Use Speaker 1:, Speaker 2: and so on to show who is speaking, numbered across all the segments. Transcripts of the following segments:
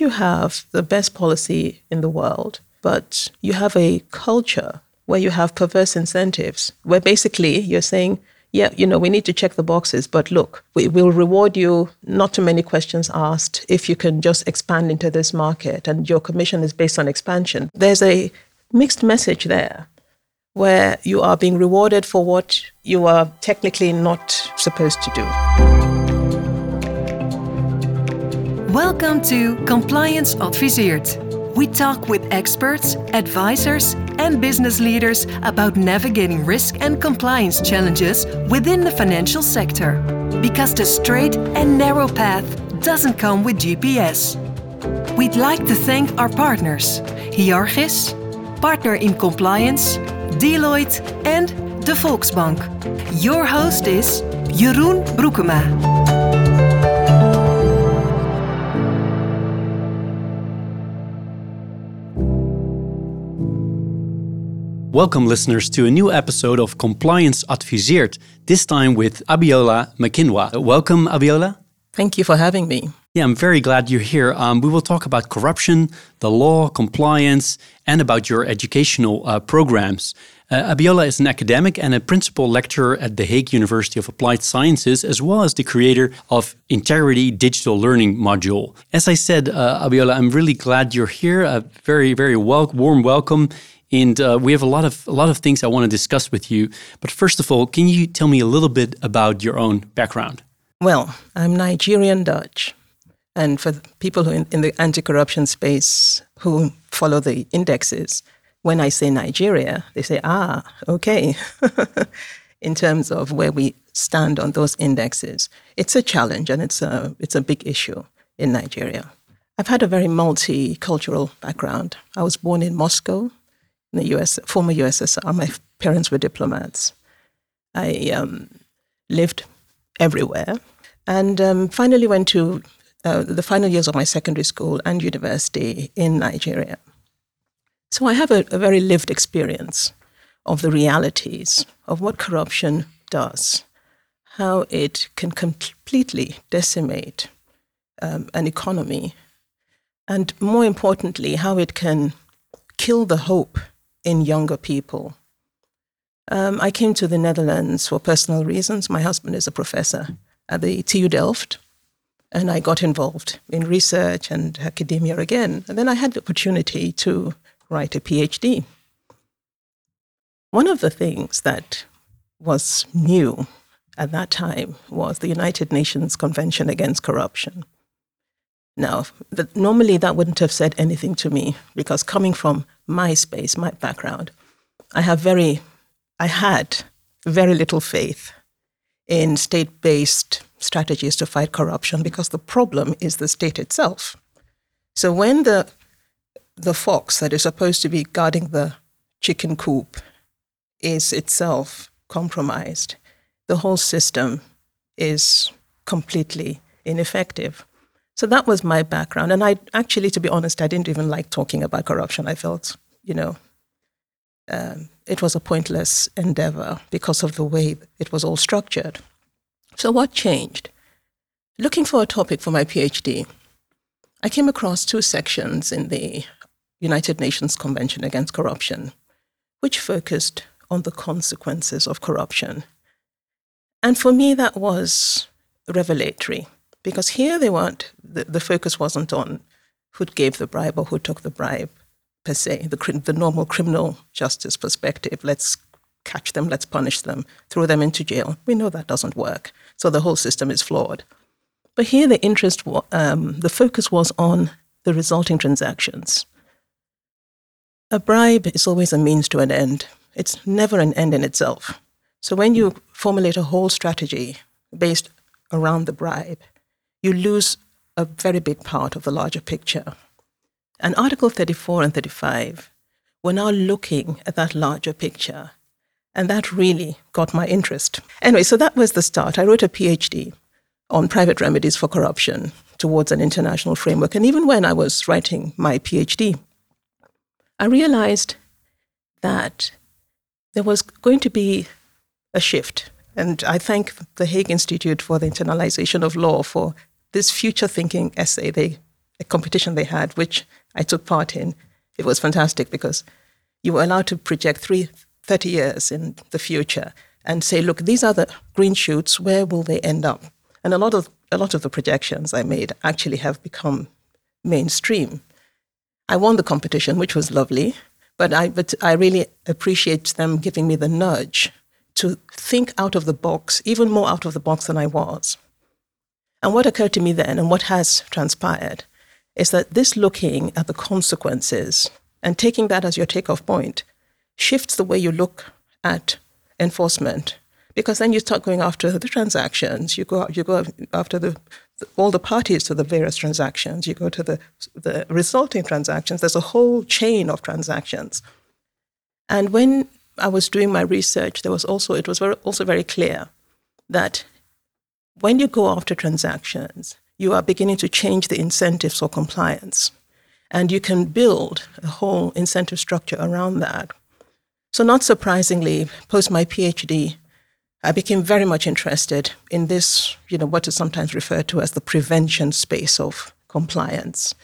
Speaker 1: you have the best policy in the world, but you have a culture where you have perverse incentives, where basically you're saying, yeah, you know, we need to check the boxes, but look, we will reward you, not too many questions asked, if you can just expand into this market and your commission is based on expansion. There's a mixed message there where you are being rewarded for what you are technically not supposed to do.
Speaker 2: Welcome to Compliance Adviseert. We talk with experts, advisors, and business leaders about navigating risk and compliance challenges within the financial sector. Because the straight and narrow path doesn't come with GPS. We'd like to thank our partners, Hyarchis, Partner in Compliance, Deloitte, and de Volksbank. Your host is Jeroen Broekema.
Speaker 3: Welcome, listeners, to a new episode of Compliance Adviseert, this time with Abiola Makinwa. Welcome, Abiola.
Speaker 1: Thank you for having me.
Speaker 3: Yeah, I'm very glad you're here. Um, we will talk about corruption, the law, compliance, and about your educational uh, programs. Uh, Abiola is an academic and a principal lecturer at the Hague University of Applied Sciences, as well as the creator of Integrity Digital Learning module. As I said, uh, Abiola, I'm really glad you're here. A very, very wel- warm welcome and uh, we have a lot of a lot of things I want to discuss with you. But first of all, can you tell me a little bit about your own background?
Speaker 1: Well, I'm Nigerian Dutch, and for people who in, in the anti-corruption space who follow the indexes, when I say Nigeria, they say, "Ah, okay." in terms of where we stand on those indexes, it's a challenge and it's a it's a big issue in Nigeria. I've had a very multicultural background. I was born in Moscow, in the US, former USSR. My parents were diplomats. I um, lived everywhere and um, finally went to uh, the final years of my secondary school and university in Nigeria. So I have a, a very lived experience of the realities of what corruption does, how it can completely decimate um, an economy, and more importantly, how it can kill the hope in younger people. Um, I came to the Netherlands for personal reasons. My husband is a professor at the TU Delft, and I got involved in research and academia again. And then I had the opportunity to write a PhD. One of the things that was new at that time was the United Nations Convention Against Corruption. Now, the, normally that wouldn't have said anything to me because coming from my space, my background, I have very, I had very little faith in state based strategies to fight corruption because the problem is the state itself. So when the, the fox that is supposed to be guarding the chicken coop is itself compromised, the whole system is completely ineffective. So that was my background. And I actually, to be honest, I didn't even like talking about corruption. I felt, you know, um, it was a pointless endeavor because of the way it was all structured. So what changed? Looking for a topic for my PhD, I came across two sections in the United Nations Convention Against Corruption, which focused on the consequences of corruption. And for me, that was revelatory because here they weren't, the, the focus wasn't on who gave the bribe or who took the bribe per se, the, the normal criminal justice perspective. Let's catch them, let's punish them, throw them into jail. We know that doesn't work. So the whole system is flawed. But here the interest, um, the focus was on the resulting transactions. A bribe is always a means to an end. It's never an end in itself. So when you formulate a whole strategy based around the bribe, you lose a very big part of the larger picture. And Article 34 and 35, we're now looking at that larger picture. And that really got my interest. Anyway, so that was the start. I wrote a PhD on private remedies for corruption towards an international framework. And even when I was writing my PhD, I realized that there was going to be a shift. And I thank the Hague Institute for the Internationalization of Law for this future thinking essay they a competition they had, which I took part in. It was fantastic because you were allowed to project three, 30 years in the future and say, look, these are the green shoots, where will they end up? And a lot of a lot of the projections I made actually have become mainstream. I won the competition, which was lovely, but I but I really appreciate them giving me the nudge to think out of the box, even more out of the box than I was. And what occurred to me then, and what has transpired, is that this looking at the consequences and taking that as your takeoff point shifts the way you look at enforcement because then you start going after the transactions. You go you go after the, all the parties to the various transactions. You go to the the resulting transactions. There's a whole chain of transactions. And when I was doing my research, there was also it was very, also very clear that when you go after transactions, you are beginning to change the incentives for compliance, and you can build a whole incentive structure around that so, not surprisingly, post my PhD, I became very much interested in this, you know, what is sometimes referred to as the prevention space of compliance.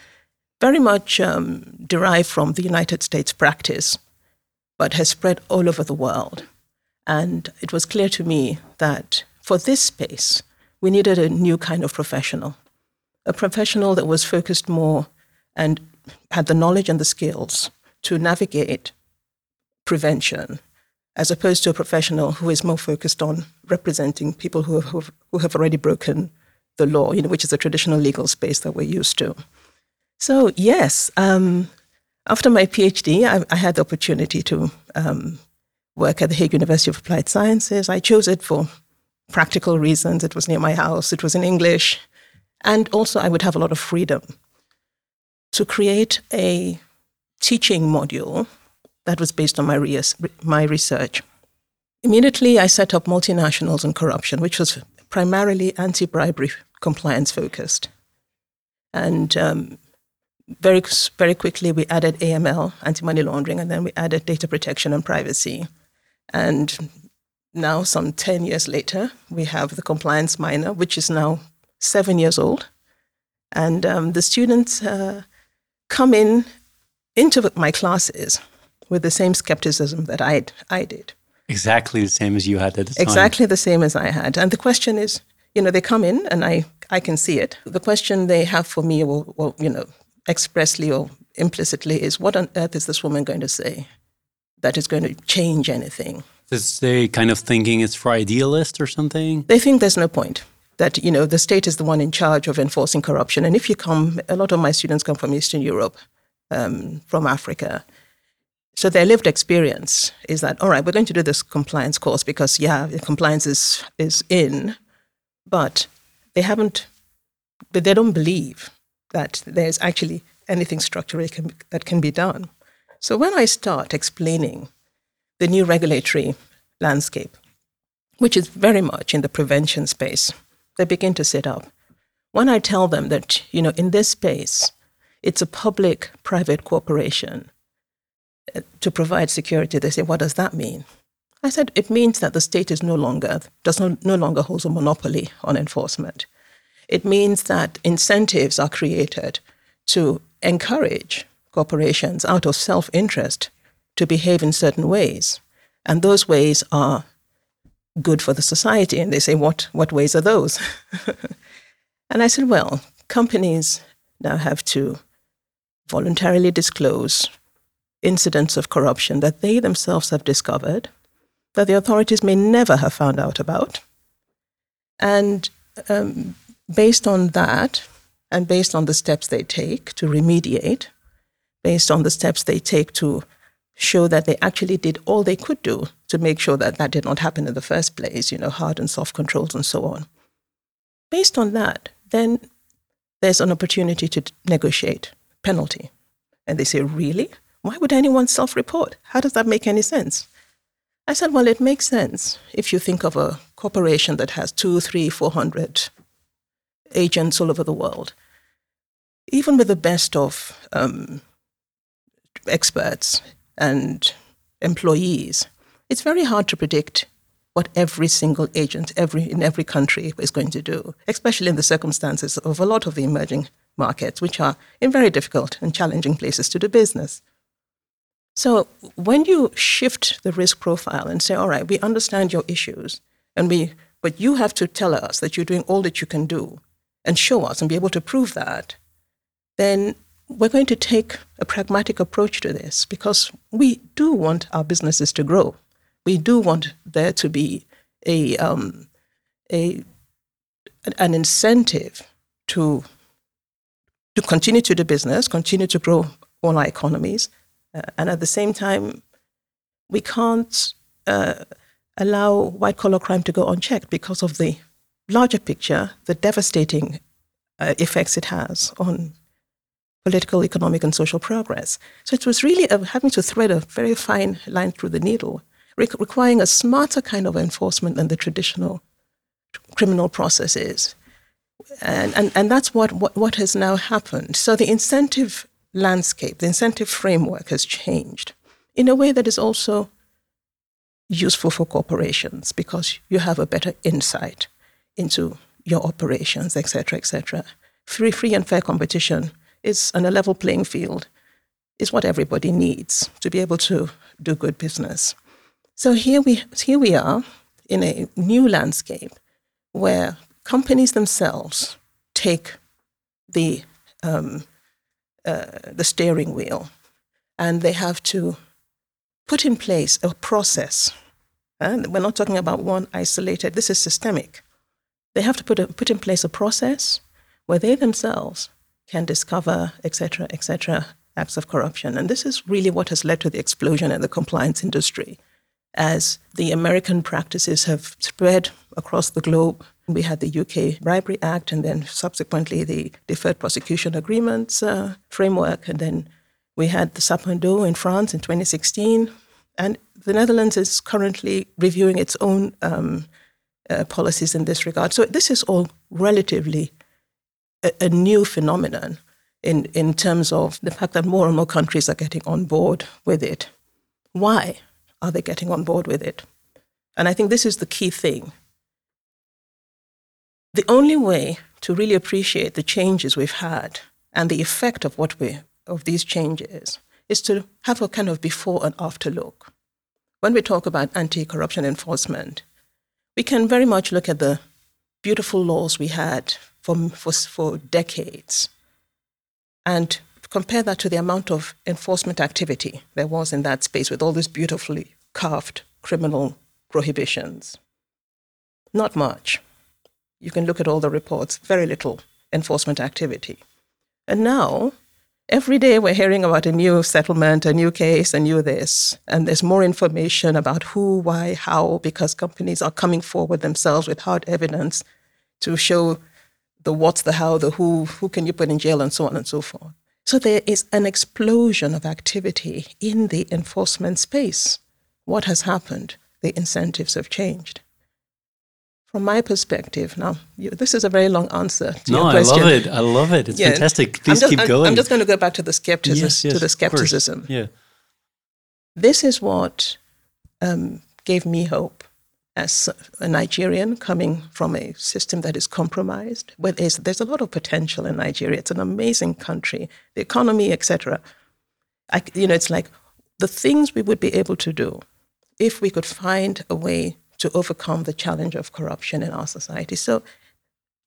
Speaker 1: Very much um, derived from the United States practice, but has spread all over the world. And it was clear to me that for this space, we needed a new kind of professional, a professional that was focused more and had the knowledge and the skills to navigate prevention, as opposed to a professional who is more focused on representing people who have, who have already broken the law, you know, which is a traditional legal space that we're used to. So, yes, um, after my PhD, I, I, had the opportunity to um, work at the Hague University of Applied Sciences. I chose it for practical reasons. It was near my house, it was in English, and also I would have a lot of freedom to create a teaching module that was based on my, my research. Immediately, I set up multinationals and corruption, which was primarily anti bribery compliance focused. And um, very, very quickly, we added AML, anti money laundering, and then we added data protection and privacy. And now, some 10 years later, we have the compliance minor, which is now seven years old. And um, the students uh, come in into my classes with the same skepticism that I I did.
Speaker 3: Exactly the same as you had at the
Speaker 1: time. Exactly the same as I had. And the question is, you know, they come in and I I can see it. The question they have for me, or you know, expressly or implicitly, is what on earth is this woman going to say that is going to change anything?
Speaker 3: Is they kind of thinking it's for idealists or something?
Speaker 1: They think there's no point that you know the state is the one in charge of enforcing corruption. And if you come, a lot of my students come from Eastern Europe, um, from Africa, so their lived experience is that, all right, we're going to do this compliance course because, yeah, compliance is, is in, but they haven't, but they don't believe that there's actually anything structurally can, that can be done. So when I start explaining the new regulatory landscape, which is very much in the prevention space, they begin to sit up. When I tell them that, you know, in this space, it's a public private cooperation uh, to provide security. They say, what does that mean? I said, it means that the state is no longer, does no, no longer holds a monopoly on enforcement. It means that incentives are created to encourage corporations out of self interest to behave in certain ways. And those ways are good for the society. And they say, what, what ways are those? and I said, well, companies now have to voluntarily disclose incidents of corruption that they themselves have discovered, that the authorities may never have found out about. And um, based on that, and based on the steps they take to remediate, based on the steps they take to show that they actually did all they could do to make sure that that did not happen in the first place, you know, hard and soft controls and so on. Based on that, then there's an opportunity to negotiate penalty. And they say, really? Why would anyone self report? How does that make any sense? I said, Well, it makes sense if you think of a corporation that has two, three, four hundred agents all over the world. Even with the best of um, experts and employees, it's very hard to predict what every single agent every, in every country is going to do, especially in the circumstances of a lot of the emerging markets, which are in very difficult and challenging places to do business. So when you shift the risk profile and say, all right, we understand your issues, and we, but you have to tell us that you're doing all that you can do and show us and be able to prove that, then we're going to take a pragmatic approach to this because we do want our businesses to grow. We do want there to be a, um, a an incentive to to continue to do business, continue to grow all our economies, uh, and at the same time, we can't uh, allow white collar crime to go unchecked because of the larger picture, the devastating uh, effects it has on political, economic, and social progress. So it was really a, having to thread a very fine line through the needle, re- requiring a smarter kind of enforcement than the traditional criminal processes. And, and, and that's what, what, what has now happened. So the incentive landscape, the incentive framework has changed in a way that is also useful for corporations because you have a better insight into your operations, etc., etc. Free, free and fair competition is on a level playing field is what everybody needs to be able to do good business. So here we here we are in a new landscape where companies themselves take the um, uh, the steering wheel, and they have to put in place a process. And we're not talking about one isolated. This is systemic. They have to put a, put in place a process where they themselves can discover, etc., etc., acts of corruption. And this is really what has led to the explosion in the compliance industry. As the American practices have spread across the globe, we had the UK Bribery Act and then subsequently the Deferred Prosecution Agreements uh, framework. And then we had the Sapin II in France in 2016. And the Netherlands is currently reviewing its own um, uh, policies in this regard. So this is all relatively a, a new phenomenon in, in terms of the fact that more and more countries are getting on board with it. Why are they getting on board with it? And I think this is the key thing. The only way to really appreciate the changes we've had and the effect of what we of these changes is to have a kind of before and after look. When we talk about anti-corruption enforcement, we can very much look at the beautiful laws we had for, for, for decades and compare that to the amount of enforcement activity there was in that space with all these beautifully carved criminal prohibitions. Not much. You can look at all the reports, very little enforcement activity. And now, every day we're hearing about a new settlement, a new case, a new this, and there's more information about who, why, how, because companies are coming forward themselves with hard evidence to show the what's, the how, the who, who can you put in jail, and so on and so forth. So there is an explosion of activity in the enforcement space. What has happened? The incentives have changed. From my perspective, now you, this is a very long answer to
Speaker 3: no,
Speaker 1: your question.
Speaker 3: I love it. I love it. It's yeah. fantastic. Please
Speaker 1: just,
Speaker 3: keep
Speaker 1: I'm,
Speaker 3: going.
Speaker 1: I'm just going to go back to the skepticism.
Speaker 3: Yes, yes,
Speaker 1: to the skepticism.
Speaker 3: Yeah.
Speaker 1: This is what um, gave me hope as a Nigerian coming from a system that is compromised, where there's, there's a lot of potential in Nigeria. It's an amazing country, the economy, etc. You know, it's like the things we would be able to do if we could find a way to overcome the challenge of corruption in our society. So,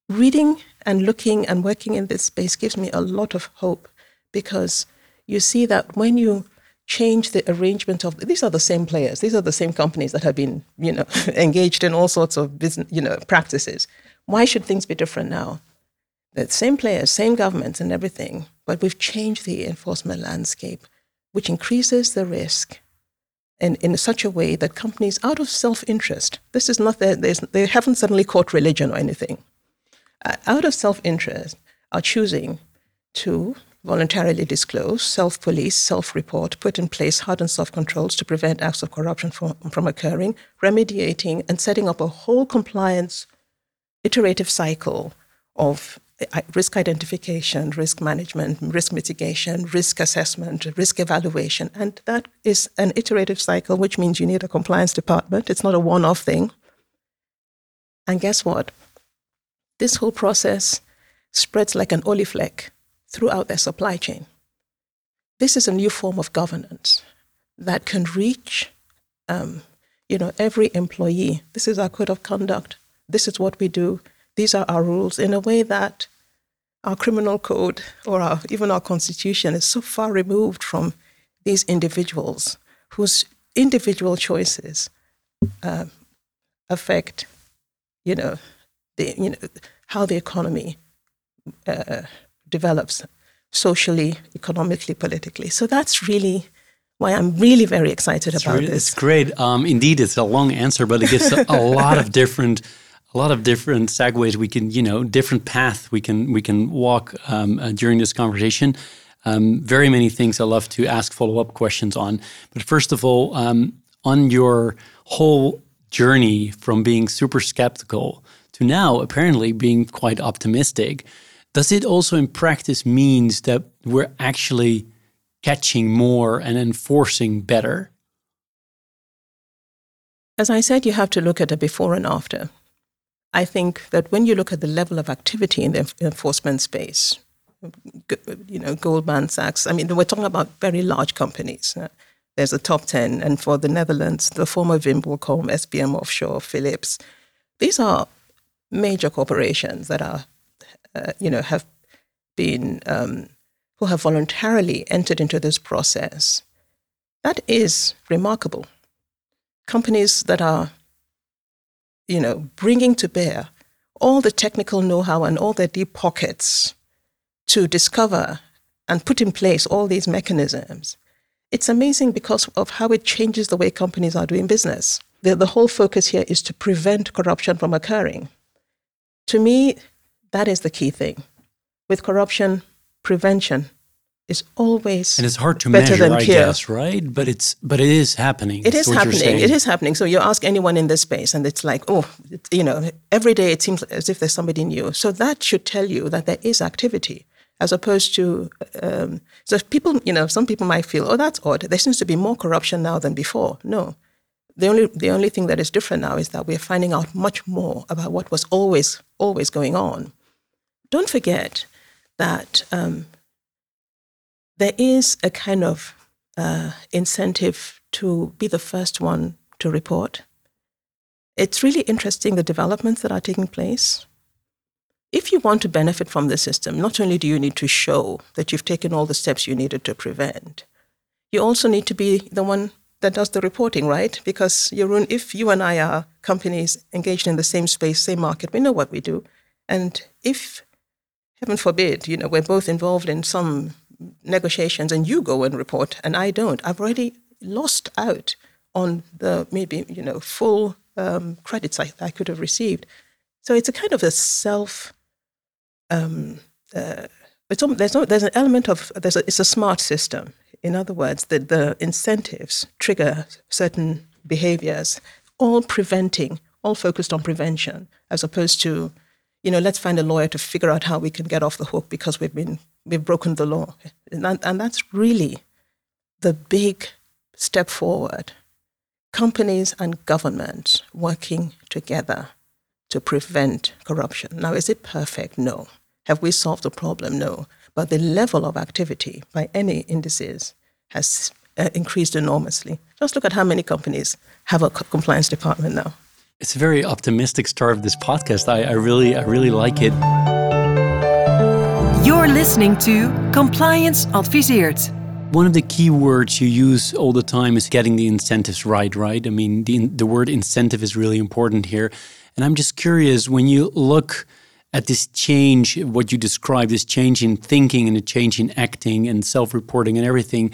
Speaker 1: reading and looking and working in this space gives me a lot of hope because you see that when you change the arrangement of these are the same players these are the same companies that have been you know engaged in all sorts of business you know practices. Why should things be different now? The same players same governments and everything but we've changed the enforcement landscape which increases the risk and in such a way that companies out of self-interest this is not that they haven't suddenly caught religion or anything uh, out of self-interest are choosing to voluntarily disclose, self police, self report, put in place hard and soft controls to prevent acts of corruption from, from occurring, remediating, and setting up a whole compliance iterative cycle of uh, risk identification, risk management, risk mitigation, risk assessment, risk evaluation. And that is an iterative cycle, which means you need a compliance department. It's not a one off thing. And guess what? This whole process spreads like an olievlek throughout their supply chain. This is a new form of governance that can reach, um, you know, every employee. This is our code of conduct. This is what we do. These are our rules in a way that our criminal code or our, even our constitution is so far removed from these individuals whose individual choices uh, affect, you know, the, you know, how the economy uh, develops socially, economically, politically. So that's really why I'm really very excited
Speaker 3: it's
Speaker 1: about
Speaker 3: really,
Speaker 1: this.
Speaker 3: It's great. Um, indeed, it's a long answer, but it gives a, a lot of different, a lot of different segues. We can, you know, different path we can we can walk um, uh, during this conversation. Um, very many things I love to ask follow up questions on. But first of all, um, on your whole journey from being super skeptical to now apparently being quite optimistic, does it also in practice means that we're actually catching more and enforcing better?
Speaker 1: As I said, you have to look at the before and after. I think that when you look at the level of activity in the enforcement space, you know, Goldman Sachs, I mean, we're talking about very large companies. Uh, there's a top 10, and for the Netherlands, the former VimpelCom, SBM Offshore, Philips. These are major corporations that are, uh, you know, have been, um, who have voluntarily entered into this process. That is remarkable. Companies that are, you know, bringing to bear all the technical know-how and all their deep pockets to discover and put in place all these mechanisms. It's amazing because of how it changes the way companies are doing business. The, the whole focus here is to prevent corruption from occurring. To me, that is the key thing. With corruption, prevention is always
Speaker 3: and it's hard to
Speaker 1: better
Speaker 3: measure,
Speaker 1: than
Speaker 3: I
Speaker 1: cure.
Speaker 3: guess, right? But it's but it is happening.
Speaker 1: It is
Speaker 3: That's what you're
Speaker 1: happening. It is happening. So you ask anyone in this space, and it's like, oh, it, you know, every day it seems as if there's somebody new. So that should tell you that there is activity, as opposed to. Um, so people, you know, some people might feel, oh, that's odd. There seems to be more corruption now than before. No, the only the only thing that is different now is that we're finding out much more about what was always always going on. Don't forget that um, there is a kind of uh, incentive to be the first one to report. It's really interesting the developments that are taking place. If you want to benefit from the system, not only do you need to show that you've taken all the steps you needed to prevent, you also need to be the one that does the reporting, right? Because Jeroen, if you and I are companies engaged in the same space, same market, we know what we do. And if, heaven forbid, you know, we're both involved in some negotiations and you go and report and I don't, I've already lost out on the maybe, you know, full um, credits I, I could have received. So it's a kind of a self, um, uh, it's, there's, no, there's an element of, there's a, it's a smart system. In other words, the, the incentives trigger certain behaviors, all preventing, all focused on prevention, as opposed to, you know, let's find a lawyer to figure out how we can get off the hook because we've been we've broken the law, and, that, and that's really the big step forward. Companies and governments working together to prevent corruption. Now, is it perfect? No. Have we solved the problem? No. But the level of activity by any indices has uh, increased enormously. Just look at how many companies have a co- compliance department now.
Speaker 3: It's a very optimistic start of this podcast. I, I really, I really like it.
Speaker 2: You're listening to Compliance Adviseert.
Speaker 3: One of the key words you use all the time is getting the incentives right, right? I mean, the, the word incentive is really important here. And I'm just curious when you look at this change, what you describe, this change in thinking and the change in acting and self reporting and everything,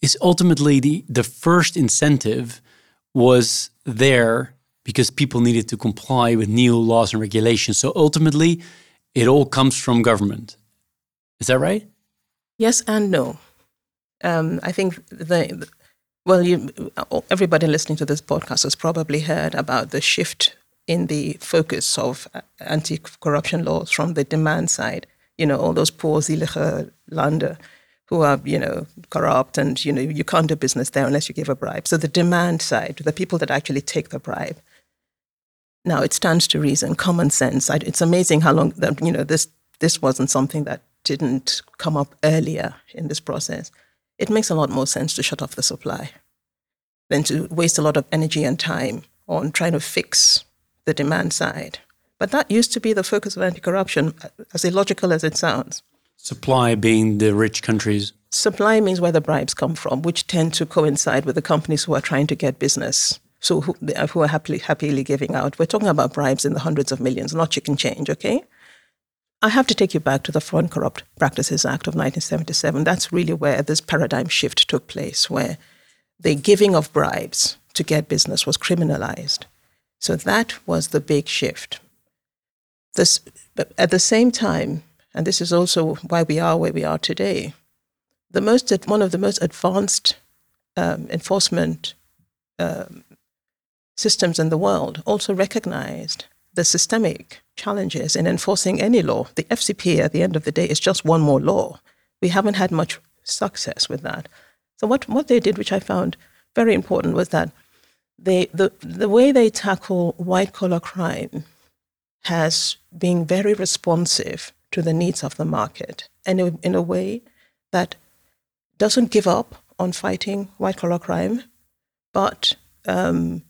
Speaker 3: is ultimately the, the first incentive was there because people needed to comply with new laws and regulations. So ultimately, it all comes from government. Is that right?
Speaker 1: Yes and no. Um, I think the, well, you, everybody listening to this podcast has probably heard about the shift in the focus of anti-corruption laws from the demand side. You know, all those poor zielige Lander who are, you know, corrupt and, you know, you can't do business there unless you give a bribe. So the demand side, the people that actually take the bribe. Now, it stands to reason, common sense. It's amazing how long that, you know, this, this wasn't something that didn't come up earlier in this process, it makes a lot more sense to shut off the supply than to waste a lot of energy and time on trying to fix the demand side. But that used to be the focus of anti corruption, as illogical as it sounds.
Speaker 3: Supply being the rich countries.
Speaker 1: Supply means where the bribes come from, which tend to coincide with the companies who are trying to get business. So who, who are happily, happily giving out. We're talking about bribes in the hundreds of millions, not chicken change, okay? I have to take you back to the Foreign Corrupt Practices Act of 1977. That's really where this paradigm shift took place, where the giving of bribes to get business was criminalized. So that was the big shift. This, but at the same time, and this is also why we are where we are today, the most, one of the most advanced um, enforcement um, systems in the world also recognized the systemic challenges in enforcing any law. The FCPA, at the end of the day, is just one more law. We haven't had much success with that. So what, what they did, which I found very important, was that they, the, the way they tackle white collar crime has been very responsive to the needs of the market and in, in a way that doesn't give up on fighting white collar crime, but um,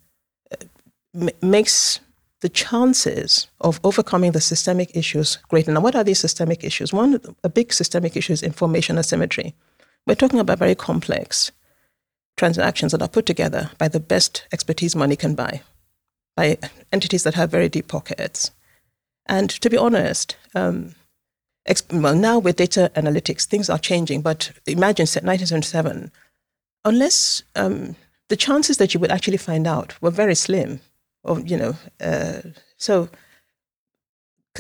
Speaker 1: makes the chances of overcoming the systemic issues greater. Now, what are these systemic issues? One, a big systemic issue is information asymmetry. We're talking about very complex transactions that are put together by the best expertise money can buy, by entities that have very deep pockets. And to be honest, um, well, now with data analytics, things are changing. But imagine 1977, unless um, the chances that you would actually find out were very slim, or you know, uh, so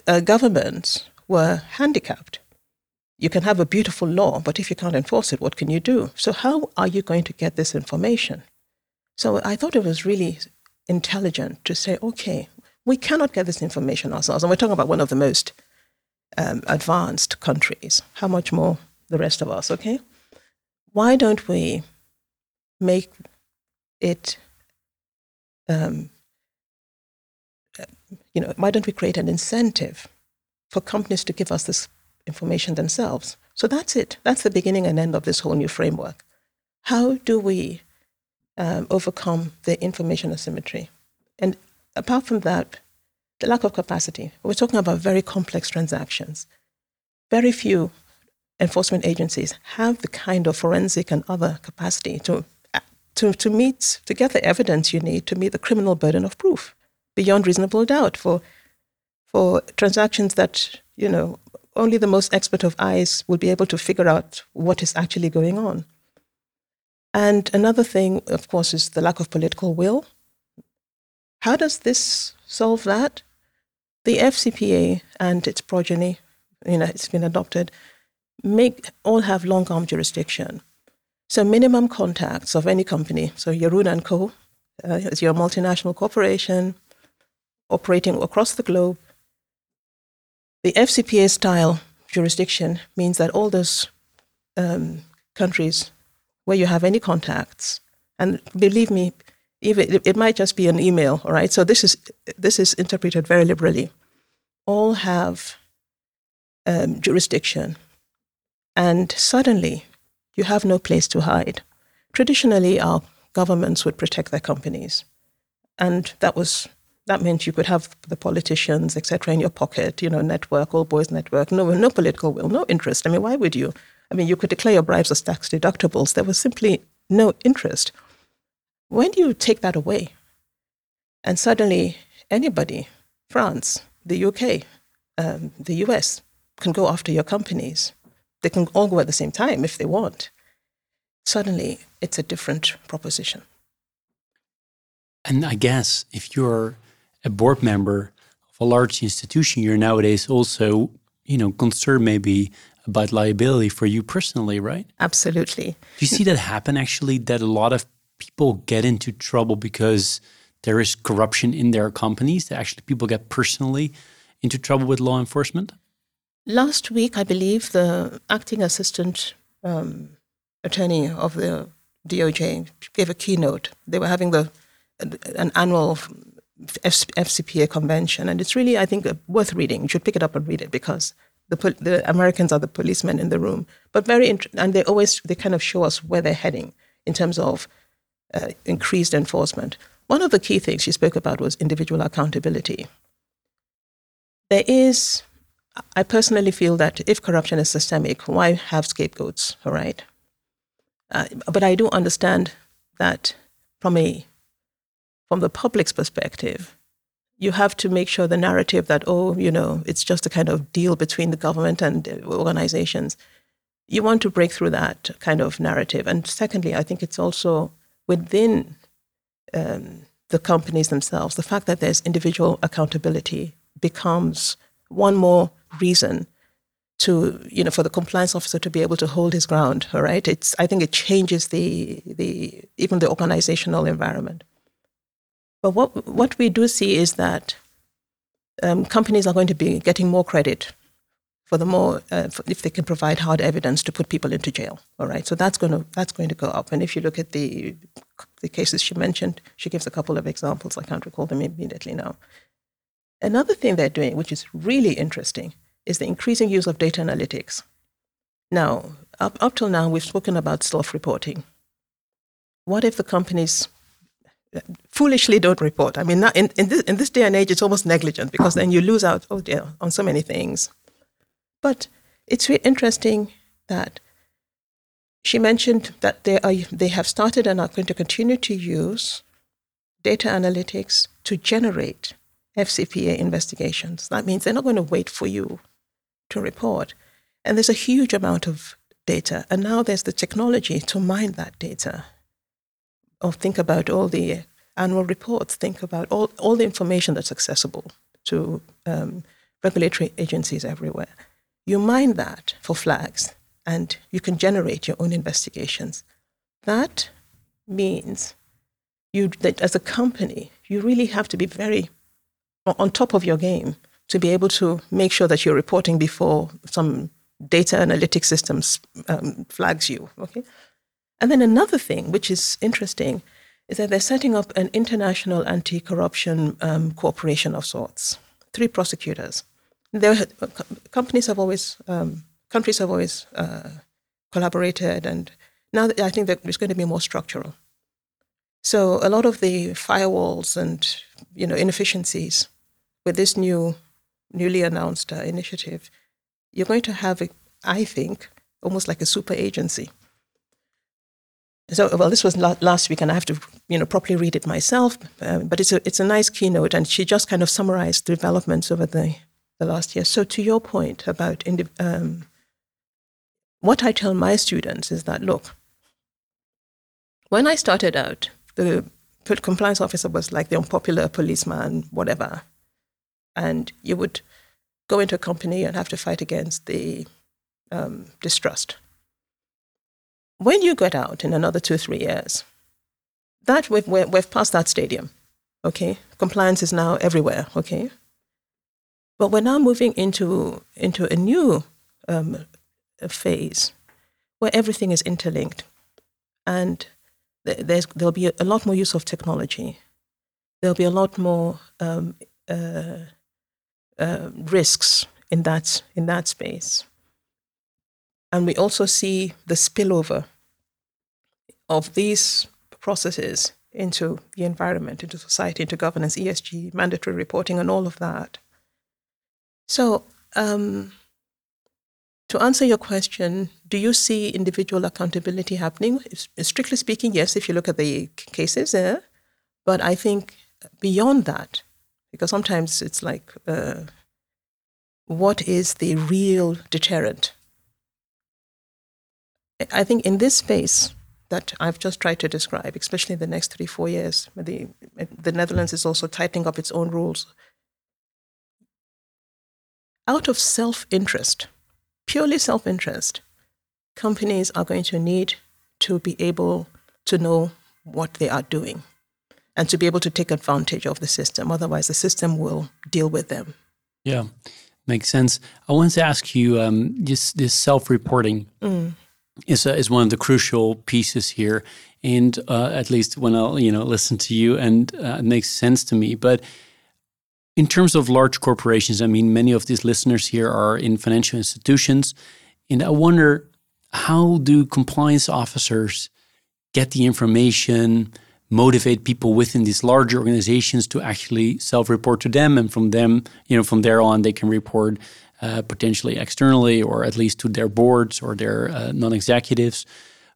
Speaker 1: uh, governments were handicapped you can have a beautiful law, but if you can't enforce it, what can you do? So, how are you going to get this information? So, I thought it was really intelligent to say, okay, we cannot get this information ourselves. And we're talking about one of the most um, advanced countries. How much more the rest of us, okay? Why don't we make it, um, you know, why don't we create an incentive for companies to give us this information themselves. So that's it. That's the beginning and end of this whole new framework. How do we um, overcome the information asymmetry? And apart from that, the lack of capacity. We're talking about very complex transactions. Very few enforcement agencies have the kind of forensic and other capacity to, to, to meet, to get the evidence you need to meet the criminal burden of proof beyond reasonable doubt for, for transactions that, you know, only the most expert of eyes will be able to figure out what is actually going on. And another thing, of course, is the lack of political will. How does this solve that? The FCPA and its progeny, you know, it's been adopted, make all have long arm jurisdiction. So minimum contacts of any company, so Jeroen and Co. Uh, is your multinational corporation operating across the globe, the FCPA style jurisdiction means that all those um, countries where you have any contacts, and believe me, even it, might just be an email, all right? So this is this is interpreted very liberally. All have um, jurisdiction, and suddenly you have no place to hide. Traditionally, our governments would protect their companies, and that was that meant you could have the politicians, etc., in your pocket, you know, network, all boys network, no, no political will, no interest. I mean, why would you? I mean, you could declare your bribes as tax deductibles. There was simply no interest. When you take that away? And suddenly, anybody, France, the UK, um, the US, can go after your companies. They can all go at the same time if they want. Suddenly, it's a different proposition.
Speaker 3: And I guess if you're a board member of a large institution, you're nowadays also, you know, concerned maybe about liability for you personally, right?
Speaker 1: Absolutely.
Speaker 3: Do you see that happen actually? That a lot of people get into trouble because there is corruption in their companies. That actually people get personally into trouble with law enforcement.
Speaker 1: Last week, I believe the acting assistant um, attorney of the DOJ gave a keynote. They were having the an annual FCPA convention, and it's really, I think, worth reading. You should pick it up and read it because the, the Americans are the policemen in the room, but very int- and they always they kind of show us where they're heading in terms of uh, increased enforcement. One of the key things she spoke about was individual accountability. There is, I personally feel that if corruption is systemic, why have scapegoats? All right, uh, but I do understand that from a from the public's perspective, you have to make sure the narrative that, oh, you know, it's just a kind of deal between the government and organizations. You want to break through that kind of narrative. And secondly, I think it's also within um, the companies themselves, the fact that there's individual accountability becomes one more reason to you know for the compliance officer to be able to hold his ground all right it's i think it changes the the even the organizational environment but what, what we do see is that um, companies are going to be getting more credit for the more uh, for if they can provide hard evidence to put people into jail. All right, so that's going to that's going to go up. And if you look at the the cases she mentioned, she gives a couple of examples. I can't recall them immediately now. Another thing they're doing, which is really interesting, is the increasing use of data analytics. Now, up, up till now, we've spoken about self-reporting. What if the companies foolishly don't report. I mean, in, in, this, in this day and age, it's almost negligent because then you lose out, oh dear, on so many things. But it's really interesting that she mentioned that they, are, they have started and are going to continue to use data analytics to generate FCPA investigations. That means they're not going to wait for you to report. And there's a huge amount of data. And now there's the technology to mine that data or think about all the annual reports, think about all, all the information that's accessible to um, regulatory agencies everywhere. You mine that for flags and you can generate your own investigations. That means you, that as a company, you really have to be very on top of your game to be able to make sure that you're reporting before some data analytic systems um, flags you. Okay, and then another thing, which is interesting, is that they're setting up an international anti corruption um, cooperation of sorts. Three prosecutors. There, companies have always, um, countries have always uh, collaborated, and now I think that it's going to be more structural. So a lot of the firewalls and you know inefficiencies with this new, newly announced uh, initiative, you're going to have, I think, almost like a super agency so well this was last week and i have to you know properly read it myself uh, but it's a it's a nice keynote and she just kind of summarized the developments over the the last year. So to your point about um, what i tell my students is that look when i started out the compliance officer was like the unpopular policeman whatever and you would go into a company and have to fight against the um, distrust when you get out in another two, three years, that we've, we've passed that stadium, okay? Compliance is now everywhere, okay? But we're now moving into, into a new um, phase where everything is interlinked. And there's, there'll be a lot more use of technology. There'll be a lot more um, uh, uh, risks in that, in that space. And we also see the spillover of these processes into the environment, into society, into governance, ESG, mandatory reporting, and all of that. So, um, to answer your question, do you see individual accountability happening? Strictly speaking, yes, if you look at the cases, yeah. But I think beyond that, because sometimes it's like, uh, what is the real deterrent? I think in this space that I've just tried to describe, especially in the next three, four years, the, the Netherlands is also tightening up its own rules. Out of self interest, purely self interest, companies are going to need to be able to know what they are doing and to be able to take advantage of the system. Otherwise, the system will deal with them.
Speaker 3: Yeah, makes sense. I wanted to ask you um, this, this self reporting. Mm is uh, is one of the crucial pieces here. And uh, at least when I you know listen to you, and uh, it makes sense to me. But In terms of large corporations, I mean, many of these listeners here are in financial institutions. And I wonder how do compliance officers get the information, motivate people within these larger organizations to actually self-report to them, and from them, you know, from there on, they can report uh, potentially externally or at least to their boards or their uh, non-executives.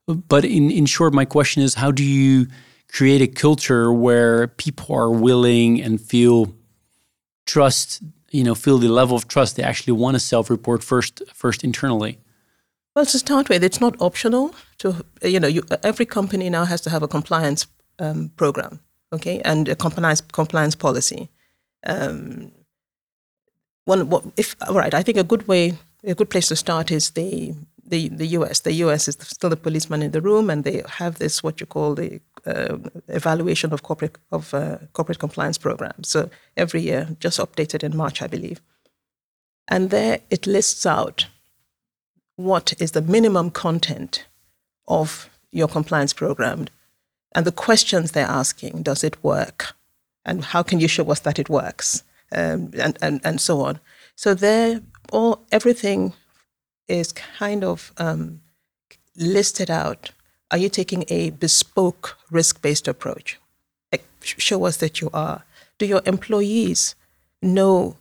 Speaker 3: But in in short, my question is, how do you create a culture where people are willing and feel trust, you know, feel the level of trust they actually want to self-report first first internally?
Speaker 1: Well, to start with, it's not optional. To you know, you, every company now has to have a compliance um, program, okay, and a compliance compliance policy. Um, one, what, if I think a good way, a good place to start is the the the U.S. The U.S. is still the policeman in the room, and they have this what you call the uh, evaluation of corporate of uh, corporate compliance programs. So every year, just updated in March, I believe, and there it lists out what is the minimum content of your compliance program and the questions they're asking does it work and how can you show us that it works um, and, and, and so on. So there all everything is kind of um, listed out. Are you taking a bespoke risk-based approach? Show us that you are. Do your employees know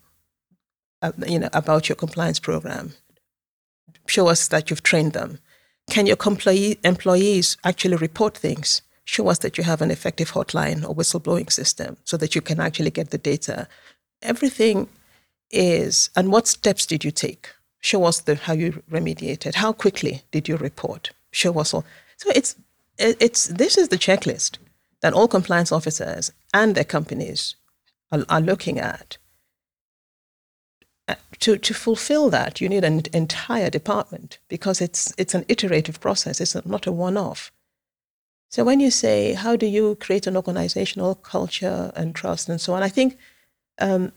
Speaker 1: uh, you know about your compliance program? Show us that you've trained them. Can your employees actually report things? Show us that you have an effective hotline or whistleblowing system so that you can actually get the data. Everything is, and what steps did you take? Show us the, how you remediated. How quickly did you report? Show us all. So it's, it's, this is the checklist that all compliance officers and their companies are, are looking at. Uh, to, to fulfill that, you need an entire department because it's, it's an iterative process. It's not a one off. So when you say, how do you create an organizational culture and trust and so on, I think, um,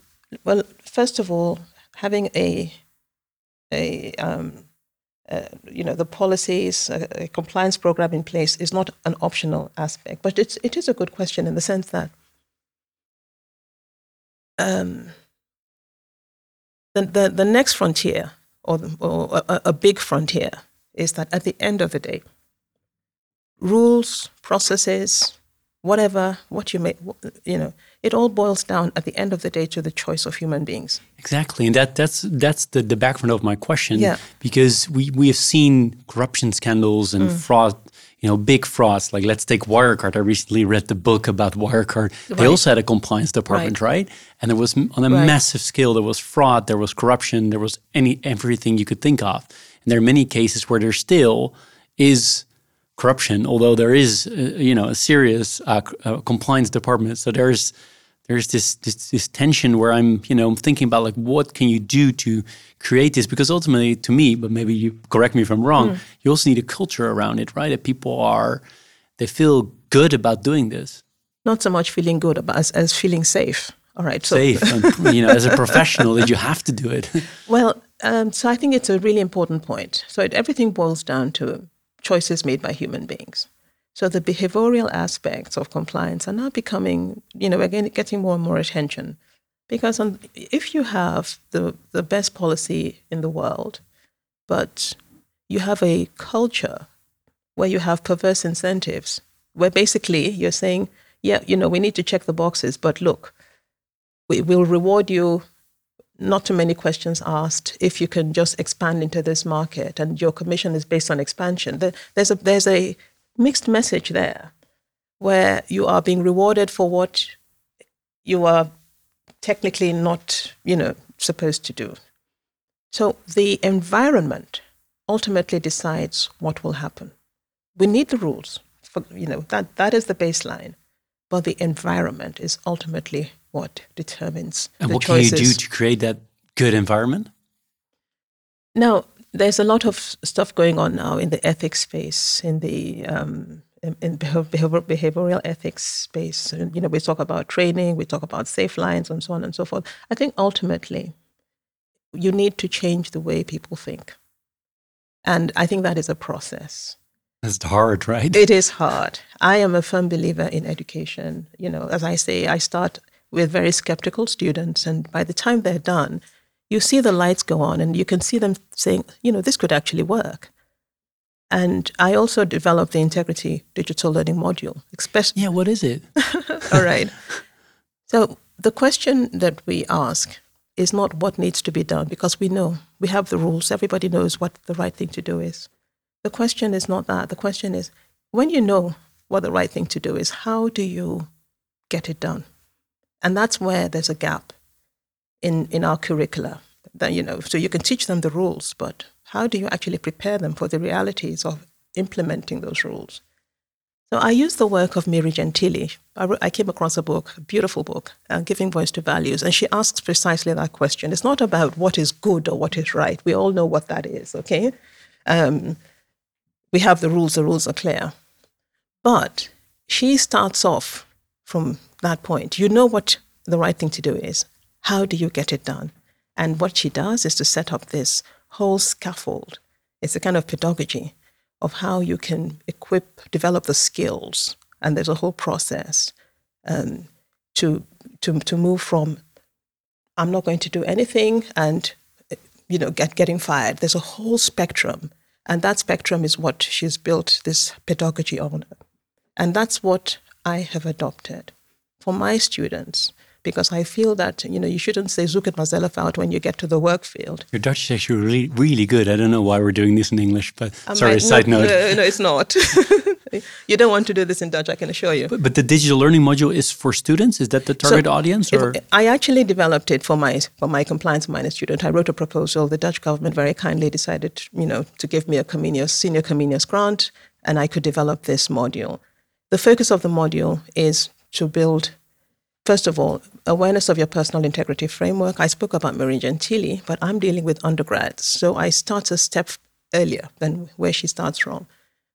Speaker 1: well, first of all, having a, a um, uh, you know, the policies, a, a, compliance program in place is not an optional aspect, but it's, it is a good question in the sense that um, the, the, the next frontier or, or a, a big frontier is that at the end of the day, rules, processes, whatever, what you make, you know, it all boils down at the end of the day to the choice of human beings.
Speaker 3: Exactly, and that that's that's the, the background of my question.
Speaker 1: Yeah.
Speaker 3: because we we have seen corruption scandals and mm. fraud. You know, big frauds. Like let's take Wirecard. I recently read the book about Wirecard. Right. They also had a compliance department, right? right? And there was on a right. massive scale. There was fraud. There was corruption. There was any everything you could think of. And there are many cases where there still is corruption, although there is, uh, you know, a serious uh, uh, compliance department. So there's there's this, this, this tension where I'm, you know, thinking about like what can you do to create this? Because ultimately, to me, but maybe you correct me if I'm wrong, mm. you also need a culture around it, right? That people are they feel good about doing this.
Speaker 1: Not so much feeling good about as, as feeling safe. All right,
Speaker 3: so safe, and, you know, as a professional, that you have to do it.
Speaker 1: well, um, so I think it's a really important point. So it, everything boils down to choices made by human beings. So the behavioral aspects of compliance are now becoming, you know, again, getting more and more attention. Because on, if you have the, the best policy in the world, but you have a culture where you have perverse incentives, where basically you're saying, yeah, you know, we need to check the boxes, but look, we will reward you not too many questions asked if you can just expand into this market and your commission is based on expansion. There's a, there's a mixed message there where you are being rewarded for what you are technically not, you know, supposed to do. So the environment ultimately decides what will happen. We need the rules. For, you know, that, that is the baseline. But the environment is ultimately what determines
Speaker 3: and
Speaker 1: the
Speaker 3: what
Speaker 1: choices.
Speaker 3: can you do to create that good environment?
Speaker 1: Now, there's a lot of stuff going on now in the ethics space, in the um, in, in behavioral ethics space. You know, we talk about training, we talk about safe lines, and so on and so forth. I think ultimately, you need to change the way people think, and I think that is a process.
Speaker 3: It's hard, right?
Speaker 1: It is hard. I am a firm believer in education. You know, as I say, I start with very skeptical students. And by the time they're done, you see the lights go on and you can see them saying, you know, this could actually work. And I also developed the Integrity Digital Learning Module.
Speaker 3: Especially, yeah, what is it?
Speaker 1: All right. So the question that we ask is not what needs to be done because we know we have the rules. Everybody knows what the right thing to do is. The question is not that. The question is when you know what the right thing to do is, how do you get it done? And that's where there's a gap in, in our curricula. That, you know, so you can teach them the rules, but how do you actually prepare them for the realities of implementing those rules? So I used the work of Mary Gentile. I, I came across a book, a beautiful book, uh, Giving Voice to Values, and she asks precisely that question. It's not about what is good or what is right. We all know what that is, okay? Um, we have the rules, the rules are clear. But she starts off from that point. You know what the right thing to do is. How do you get it done? And what she does is to set up this whole scaffold. It's a kind of pedagogy of how you can equip, develop the skills. And there's a whole process um, to, to, to move from I'm not going to do anything and you know get, getting fired. There's a whole spectrum. And that spectrum is what she's built this pedagogy on. And that's what I have adopted for my students because I feel that you know you shouldn't say zoek het maar zelf out when you get to the work field.
Speaker 3: Your Dutch is actually really, really good. I don't know why we're doing this in English, but I sorry, side
Speaker 1: no,
Speaker 3: note.
Speaker 1: No, no, it's not. you don't want to do this in Dutch, I can assure you.
Speaker 3: But, but the digital learning module is for students. Is that the target so audience? Or
Speaker 1: I actually developed it for my for my compliance minor student. I wrote a proposal. The Dutch government very kindly decided, you know, to give me a Comenius senior Comenius grant, and I could develop this module. The focus of the module is to build, first of all, awareness of your personal integrity framework. I spoke about Mary Gentile, but I'm dealing with undergrads. So I start a step earlier than where she starts from.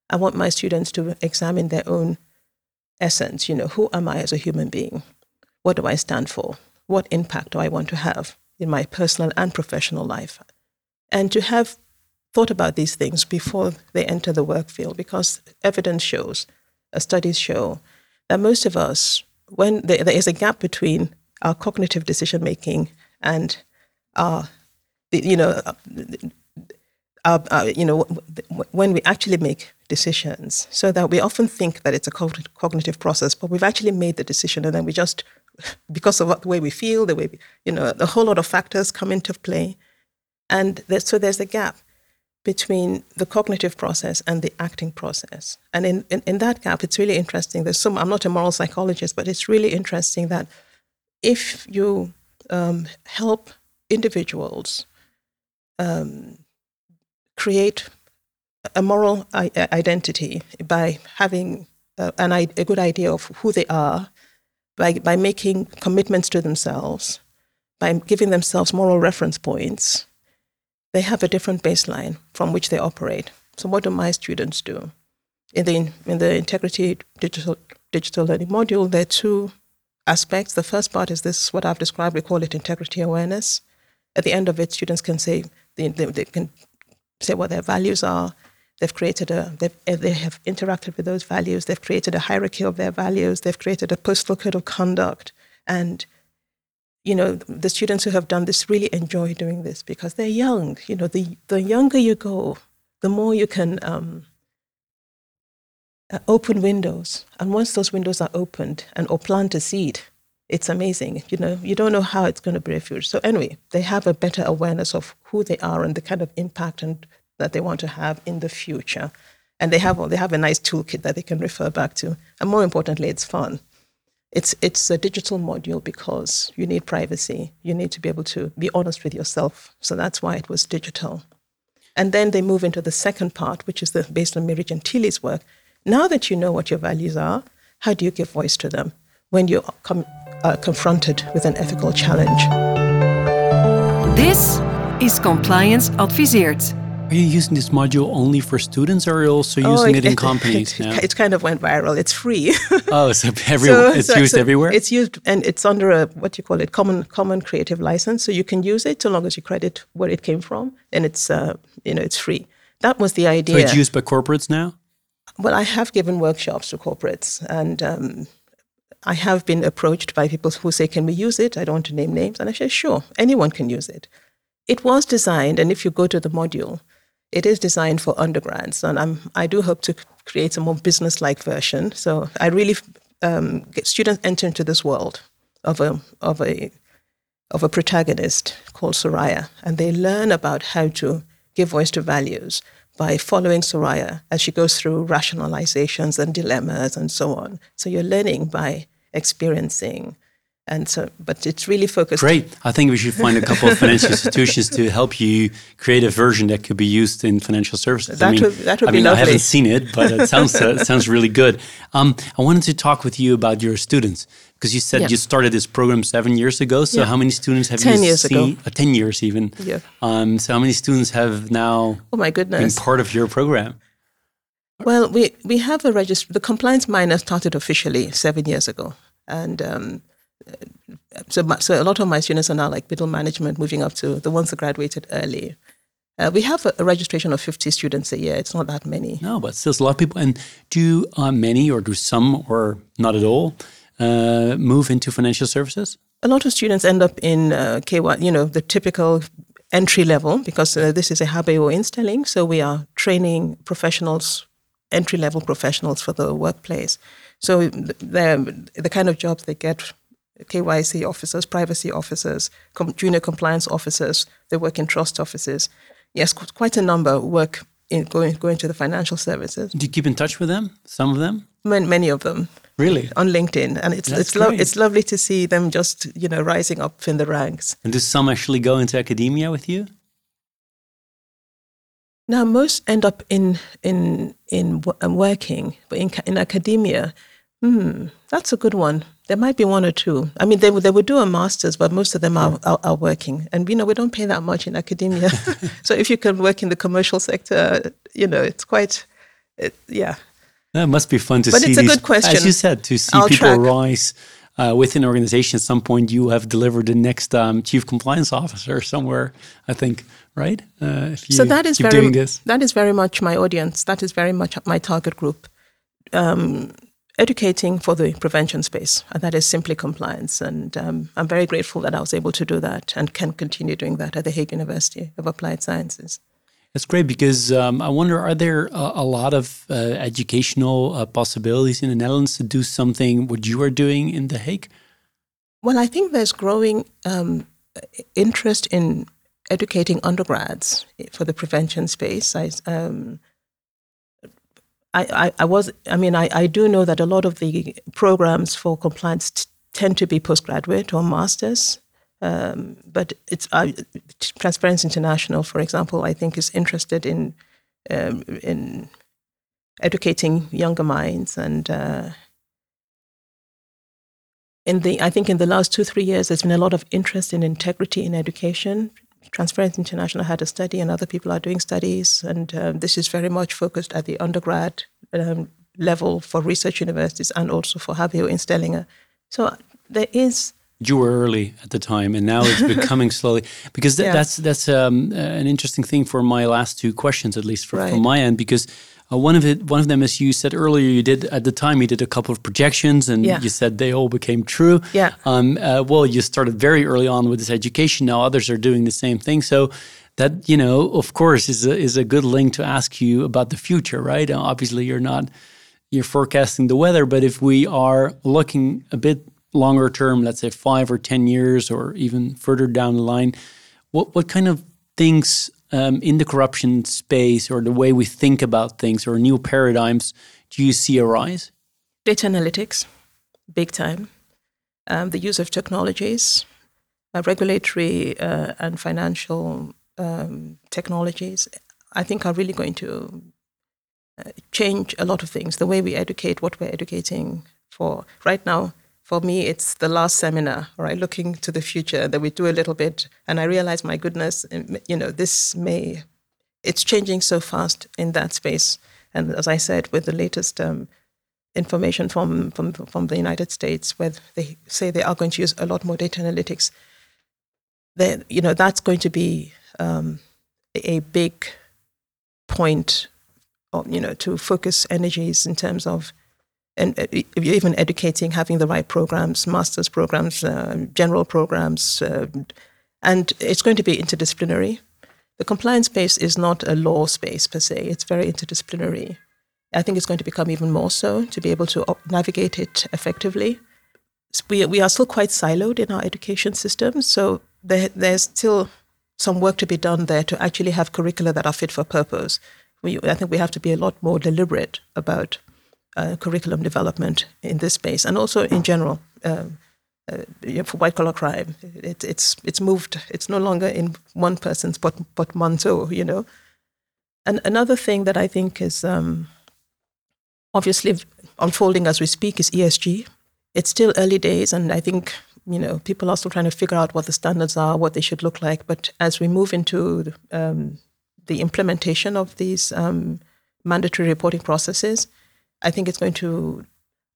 Speaker 1: I want my students to examine their own essence. You know, who am I as a human being? What do I stand for? What impact do I want to have in my personal and professional life? And to have thought about these things before they enter the work field because evidence shows studies show that most of us, when there, there is a gap between our cognitive decision making and our, you know, uh, our, our, you know, when we actually make decisions, so that we often think that it's a cognitive process, but we've actually made the decision, and then we just, because of the way we feel, the way we, you know, a whole lot of factors come into play, and so there's a gap between the cognitive process and the acting process. And in, in, in, that gap, it's really interesting. There's some, I'm not a moral psychologist, but it's really interesting that if you um, help individuals um, create a moral identity by having uh, an, a good idea of who they are, by, by making commitments to themselves, by giving themselves moral reference points, they have a different baseline from which they operate. So what do my students do? In the, in the Integrity Digital, Digital Learning module, there are two aspects. The first part is this, what I've described, we call it integrity awareness. At the end of it, students can say, they, they, they can say what their values are. They've created a, they've, they have interacted with those values. They've created a hierarchy of their values. They've created a postal code of conduct. And you know, the students who have done this really enjoy doing this because they're young. You know, the, the younger you go, the more you can um, uh, open windows. And once those windows are opened and or plant a seed, it's amazing. You know, you don't know how it's going to bear fruit. So anyway, they have a better awareness of who they are and the kind of impact and that they want to have in the future. And they have they have a nice toolkit that they can refer back to. And more importantly, it's fun. It's, it's a digital module because you need privacy. You need to be able to be honest with yourself. So that's why it was digital. And then they move into the second part, which is the, based on Mary Gentile's work. Now that you know what your values are, how do you give voice to them when you're com- uh, confronted with an ethical challenge?
Speaker 2: This is Compliance Adviseert.
Speaker 3: Are you using this module only for students, or are you also oh, using oh, it, it, in companies?
Speaker 1: It, it, kind of went viral. It's free.
Speaker 3: oh, so, every, so it's so, used so everywhere.
Speaker 1: It's used, and it's under a what you call it common common creative license. So you can use it so long as you credit where it came from, and it's uh, you know it's free. That was the idea.
Speaker 3: So it's used by corporates now.
Speaker 1: Well, I have given workshops to corporates, and um, I have been approached by people who say, Can we use it? I don't want to name names. And I say, Sure, anyone can use it. It was designed, and if you go to the module, it is designed for undergrads. And I'm, I do hope to create a more business like version. So I really um, get students enter into this world of a, of, a, of a protagonist called Soraya, and they learn about how to give voice to values by following Soraya as she goes through rationalizations and dilemmas and so on. So you're learning by experiencing. And so, but it's really focused.
Speaker 3: Great. I think we should find a couple of financial institutions to help you create a version that could be used in financial services.
Speaker 1: That
Speaker 3: I mean,
Speaker 1: would, that would
Speaker 3: I
Speaker 1: be
Speaker 3: mean,
Speaker 1: lovely.
Speaker 3: I haven't seen it, but it sounds uh, it sounds really good. Um, I wanted to talk with you about your students because you said
Speaker 1: Yeah.
Speaker 3: you started this program seven years ago. So
Speaker 1: Yeah.
Speaker 3: how many students have
Speaker 1: 10
Speaker 3: you
Speaker 1: years ago.
Speaker 3: seen? Uh, Ten years even.
Speaker 1: Yeah.
Speaker 3: Um, so how many students have now
Speaker 1: Oh my goodness been
Speaker 3: part of your program?
Speaker 1: Well, we, we have a register. The compliance minor started officially seven years ago. And um, so, so a lot of my students are now like middle management, moving up to the ones that graduated early. Uh, we have a, a registration of 50 students a year. It's not that many.
Speaker 3: No, but still a lot of people. And do uh, many, or do some, or not at all, uh, move into financial services?
Speaker 1: A lot of students end up in uh, K1, you know, the typical entry level, because uh, this is a HBO instelling. So we are training professionals, entry level professionals for the workplace. So they're the kind of jobs they get KYC officers, privacy officers, com- junior compliance officers, they work in trust offices. Yes, qu- quite a number work in going, going to the financial services,
Speaker 3: Do you keep in touch with them? Some of them?
Speaker 1: many, many of them
Speaker 3: Really?
Speaker 1: on LinkedIn. And it's,
Speaker 3: That's
Speaker 1: it's, lo- it's lovely to see them just, you know, rising up in the ranks.
Speaker 3: And do some actually go into academia with you?
Speaker 1: Now, most end up in in in wo- working, but in in academia, hmm, that's a good one. There might be one or two. I mean, they would they would do a master's, but most of them are, are, are working, and you know we don't pay that much in academia. so if you can work in the commercial sector, you know it's quite, it, yeah.
Speaker 3: That must be fun to
Speaker 1: But
Speaker 3: see.
Speaker 1: it's a
Speaker 3: these-
Speaker 1: good question.
Speaker 3: As you said, to see
Speaker 1: I'll
Speaker 3: people
Speaker 1: track.
Speaker 3: rise uh, within an organization. At some point, you have delivered the next um, chief compliance officer somewhere. I think, right? Uh, if you
Speaker 1: so that is very
Speaker 3: doing this.
Speaker 1: that is very much my audience. That is very much my target group. Um, educating for the prevention space, and that is simply compliance. And um, I'm very grateful that I was able to do that and can continue doing that at the Hague University of Applied Sciences.
Speaker 3: That's great because um, I wonder: are there a, a lot of uh, educational uh, possibilities in the Netherlands to do something what you are doing in The Hague?
Speaker 1: Well, I think there's growing um, interest in educating undergrads for the prevention space. I, um, I, I, was, I mean, I, I do know that a lot of the programs for compliance t- tend to be postgraduate or masters. Um, but it's uh, Transparency International, for example, I think is interested in um, in educating younger minds and uh, in the I think in the last two three years there's been a lot of interest in integrity in education. Transparency International had a study, and other people are doing studies, and um, this is very much focused at the undergrad um, level for research universities and also for HBO instellingen. So there is
Speaker 3: you were early at the time, and now it's becoming slowly. Because th-
Speaker 1: Yeah.
Speaker 3: that's that's um, uh, an interesting thing for my last two questions, at least for, from my end. Because uh, one of it, one of them, as you said earlier, you did at the time you did a couple of projections, and
Speaker 1: Yeah.
Speaker 3: you said they all became true.
Speaker 1: Yeah.
Speaker 3: Um, uh, well, you started very early on with this education. Now others are doing the same thing. So. That you know, of course, is a, is a good link to ask you about the future, right? Uh, obviously, you're not you're forecasting the weather, but if we are looking a bit longer term, let's say five or 10 years or even further down the line, what, what kind of things um, in the corruption space or the way we think about things or new paradigms do you see arise?
Speaker 1: data analytics, big time. Um, the use of technologies, uh, regulatory uh, and financial um, technologies, I think are really going to uh, change a lot of things. The way we educate, what we're educating for. Right now, for me, it's the last seminar, right? Looking to the future that we do a little bit, and I realize, my goodness, you know, this may, it's changing so fast in that space. And as I said, with the latest um, information from, from from the United States, where they say they are going to use a lot more data analytics. Then you know that's going to be um, a big point, of, you know, to focus energies in terms of and uh, even educating, having the right programs, master's programs, uh, general programs, uh, and it's going to be interdisciplinary. The compliance space is not a law space per se; it's very interdisciplinary. I think it's going to become even more so to be able to navigate it effectively. We, we are still quite siloed in our education system, so there, there's still some work to be done there to actually have curricula that are fit for purpose. We, I think we have to be a lot more deliberate about uh, curriculum development in this space and also in general. Um, uh, for white collar crime, it, it's it's moved. It's no longer in one person's but portmanteau, you know. And another thing that I think is um, obviously unfolding as we speak is ESG. It's still early days, and I think you know people are still trying to figure out what the standards are, what they should look like. But as we move into um, the implementation of these um, mandatory reporting processes, I think it's going to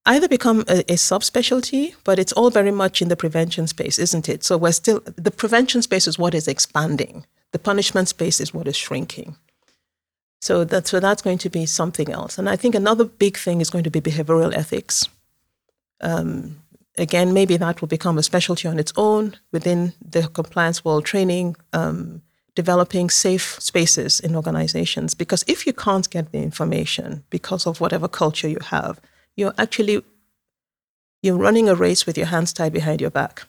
Speaker 1: either become a, a subspecialty, but it's all very much in the prevention space, isn't it? So we're still the prevention space is what is expanding. The punishment space is what is shrinking. So that's so that's going to be something else. And I think another big thing is going to be behavioral ethics. Um, again, maybe that will become a specialty on its own within the compliance world training, um, developing safe spaces in organizations. Because if you can't get the information because of whatever culture you have, you're actually you're running a race with your hands tied behind your back.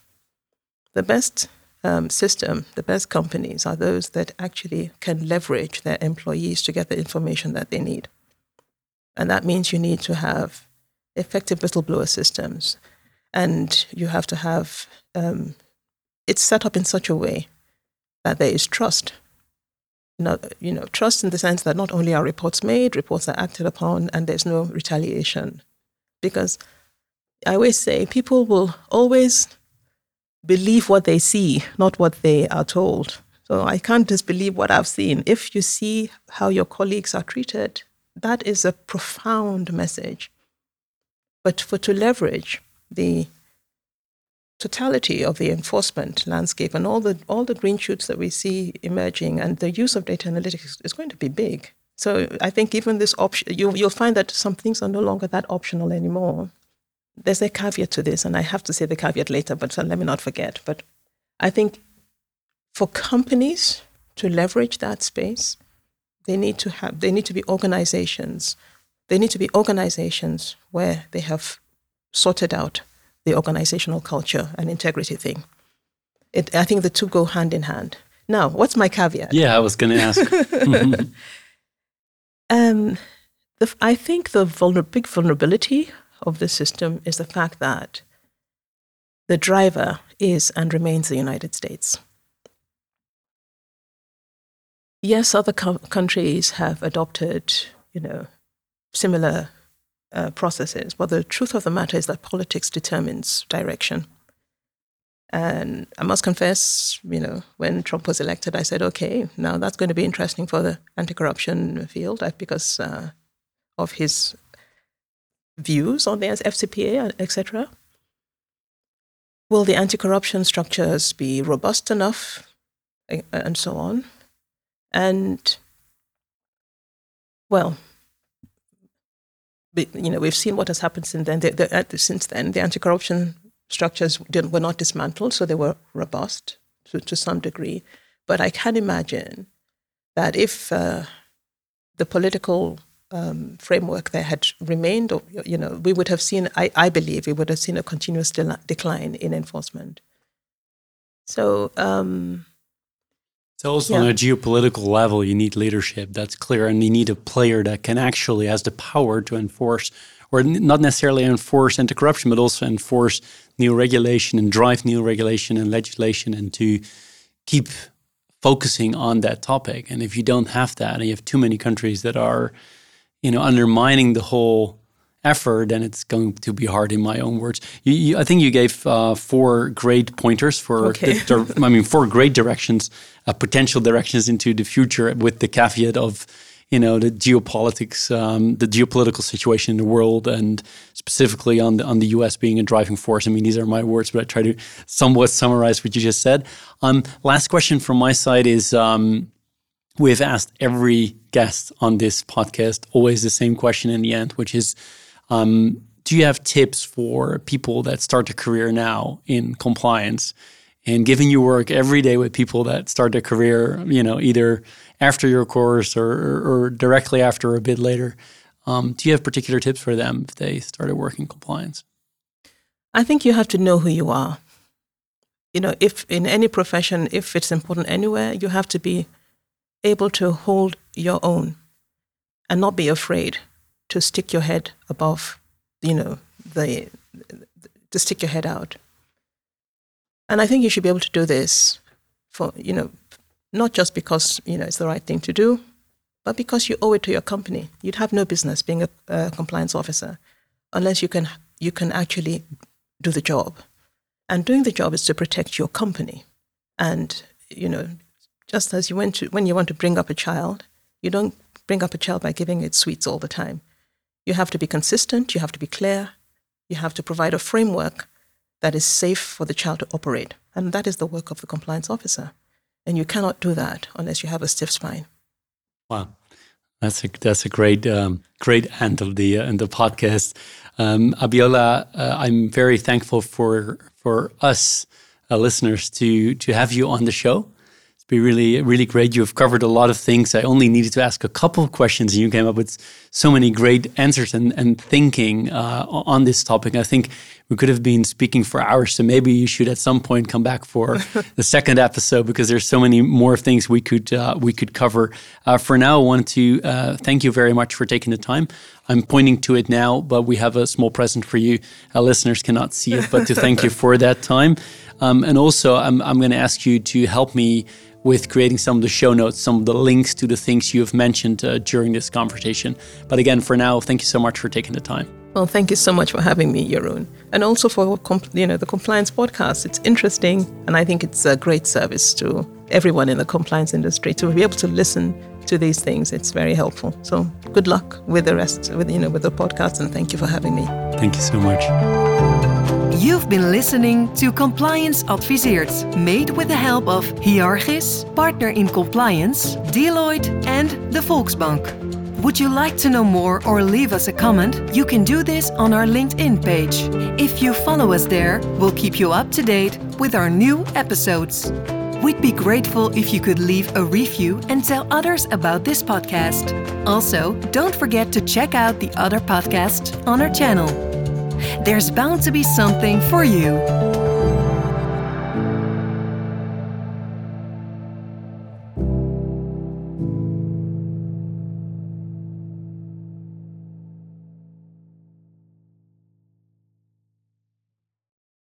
Speaker 1: The best um, system, the best companies are those that actually can leverage their employees to get the information that they need. And that means you need to have effective whistleblower systems. And you have to have um, it's set up in such a way that there is trust. Not, you know, trust in the sense that not only are reports made, reports are acted upon, and there's no retaliation. Because I always say people will always believe what they see, not what they are told. So I can't just believe what I've seen. If you see how your colleagues are treated, that is a profound message. But for to leverage the totality of the enforcement landscape and all the all the green shoots that we see emerging and the use of data analytics is going to be big. So I think even this option, you, you'll find that some things are no longer that optional anymore there's a caveat to this, and I have to say the caveat later, but let me not forget. But I think for companies to leverage that space, they need to have they need to be organizations. They need to be organizations where they have sorted out the organizational culture and integrity thing. It, I think the two go hand in hand. Now, what's my caveat?
Speaker 3: Yeah, I was going to ask.
Speaker 1: um, the, I think the vulner- big vulnerability of the system is the fact that the driver is and remains the United States. Yes, other co- countries have adopted, you know, similar uh, processes, but the truth of the matter is that politics determines direction. And I must confess, you know, when Trump was elected, I said, okay, now that's going to be interesting for the anti-corruption field uh, because uh, of his views on the FCPA, etc. Will the anti-corruption structures be robust enough, and so on? And well, you know, we've seen what has happened since then. The, the, since then, the anti-corruption structures were not dismantled, so they were robust to, to some degree. But I can imagine that if uh, the political um, framework there had remained, or, you know, we would have seen, I, I believe, we would have seen a continuous de- decline in enforcement. So, um,
Speaker 3: so also yeah. on a geopolitical level, you need leadership. That's clear, and you need a player that can actually has the power to enforce, or not necessarily enforce anti-corruption, but also enforce new regulation and drive new regulation and legislation, and to keep focusing on that topic. And if you don't have that, and you have too many countries that are you know, undermining the whole effort, then it's going to be hard. In my own words, you, you, I think you gave uh, four great pointers for. Okay. The, I mean, four great directions, uh, potential directions into the future, with the caveat of, you know, the geopolitics, um, the geopolitical situation in the world, and specifically on the on the U.S. being a driving force. I mean, these are my words, but I try to somewhat summarize what you just said. Um, last question from my side is. Um, We've asked every guest on this podcast always the same question in the end, which is um, do you have tips for people that start a career now in compliance? And given you work every day with people that start a career, you know, either after your course or, or directly after a bit later, um, do you have particular tips for them if they started working compliance?
Speaker 1: I think you have to know who you are. You know, if in any profession, if it's important anywhere, you have to be able to hold your own and not be afraid to stick your head above, you know, the, to stick your head out. And I think you should be able to do this for, you know, not just because, you know, it's the right thing to do, but because you owe it to your company. You'd have no business being a, a compliance officer unless you can, you can actually do the job. And doing the job is to protect your company. And, you know, just as you went to, when you want to bring up a child, you don't bring up a child by giving it sweets all the time. You have to be consistent, you have to be clear, you have to provide a framework that is safe for the child to operate. And that is the work of the compliance officer. And you cannot do that unless you have a stiff spine.
Speaker 3: Wow. That's a that's a great um, great end of the uh, end of podcast. Um, Abiola, uh, I'm very thankful for for us uh, listeners to to have you on the show. It's really, really great. You've covered a lot of things. I only needed to ask a couple of questions, and you came up with so many great answers and, and thinking uh, on this topic. I think we could have been speaking for hours. So maybe you should at some point come back for the second episode because there's so many more things we could uh, we could cover. Uh, for now, I want to uh, thank you very much for taking the time. I'm pointing to it now, but we have a small present for you. Our listeners cannot see it, but to thank you for that time. Um, and also, I'm, I'm going to ask you to help me with creating some of the show notes, some of the links to the things you have mentioned uh, during this conversation. But again, for now, thank you so much for taking the time.
Speaker 1: Well, thank you so much for having me, Jeroen, and also for you know the compliance podcast. It's interesting, and I think it's a great service to everyone in the compliance industry to be able to listen to these things. It's very helpful. So, good luck with the rest, with you know, with the podcast, and thank you for having me.
Speaker 3: Thank you so much.
Speaker 2: You've been listening to Compliance Adviseert, made with the help of Hyarchis, Partner in Compliance, Deloitte, and the Volksbank. Would you like to know more or leave us a comment? You can do this on our LinkedIn page. If you follow us there, we'll keep you up to date with our new episodes. We'd be grateful if you could leave a review and tell others about this podcast. Also, don't forget to check out the other podcasts on our channel. There's bound to be something for you.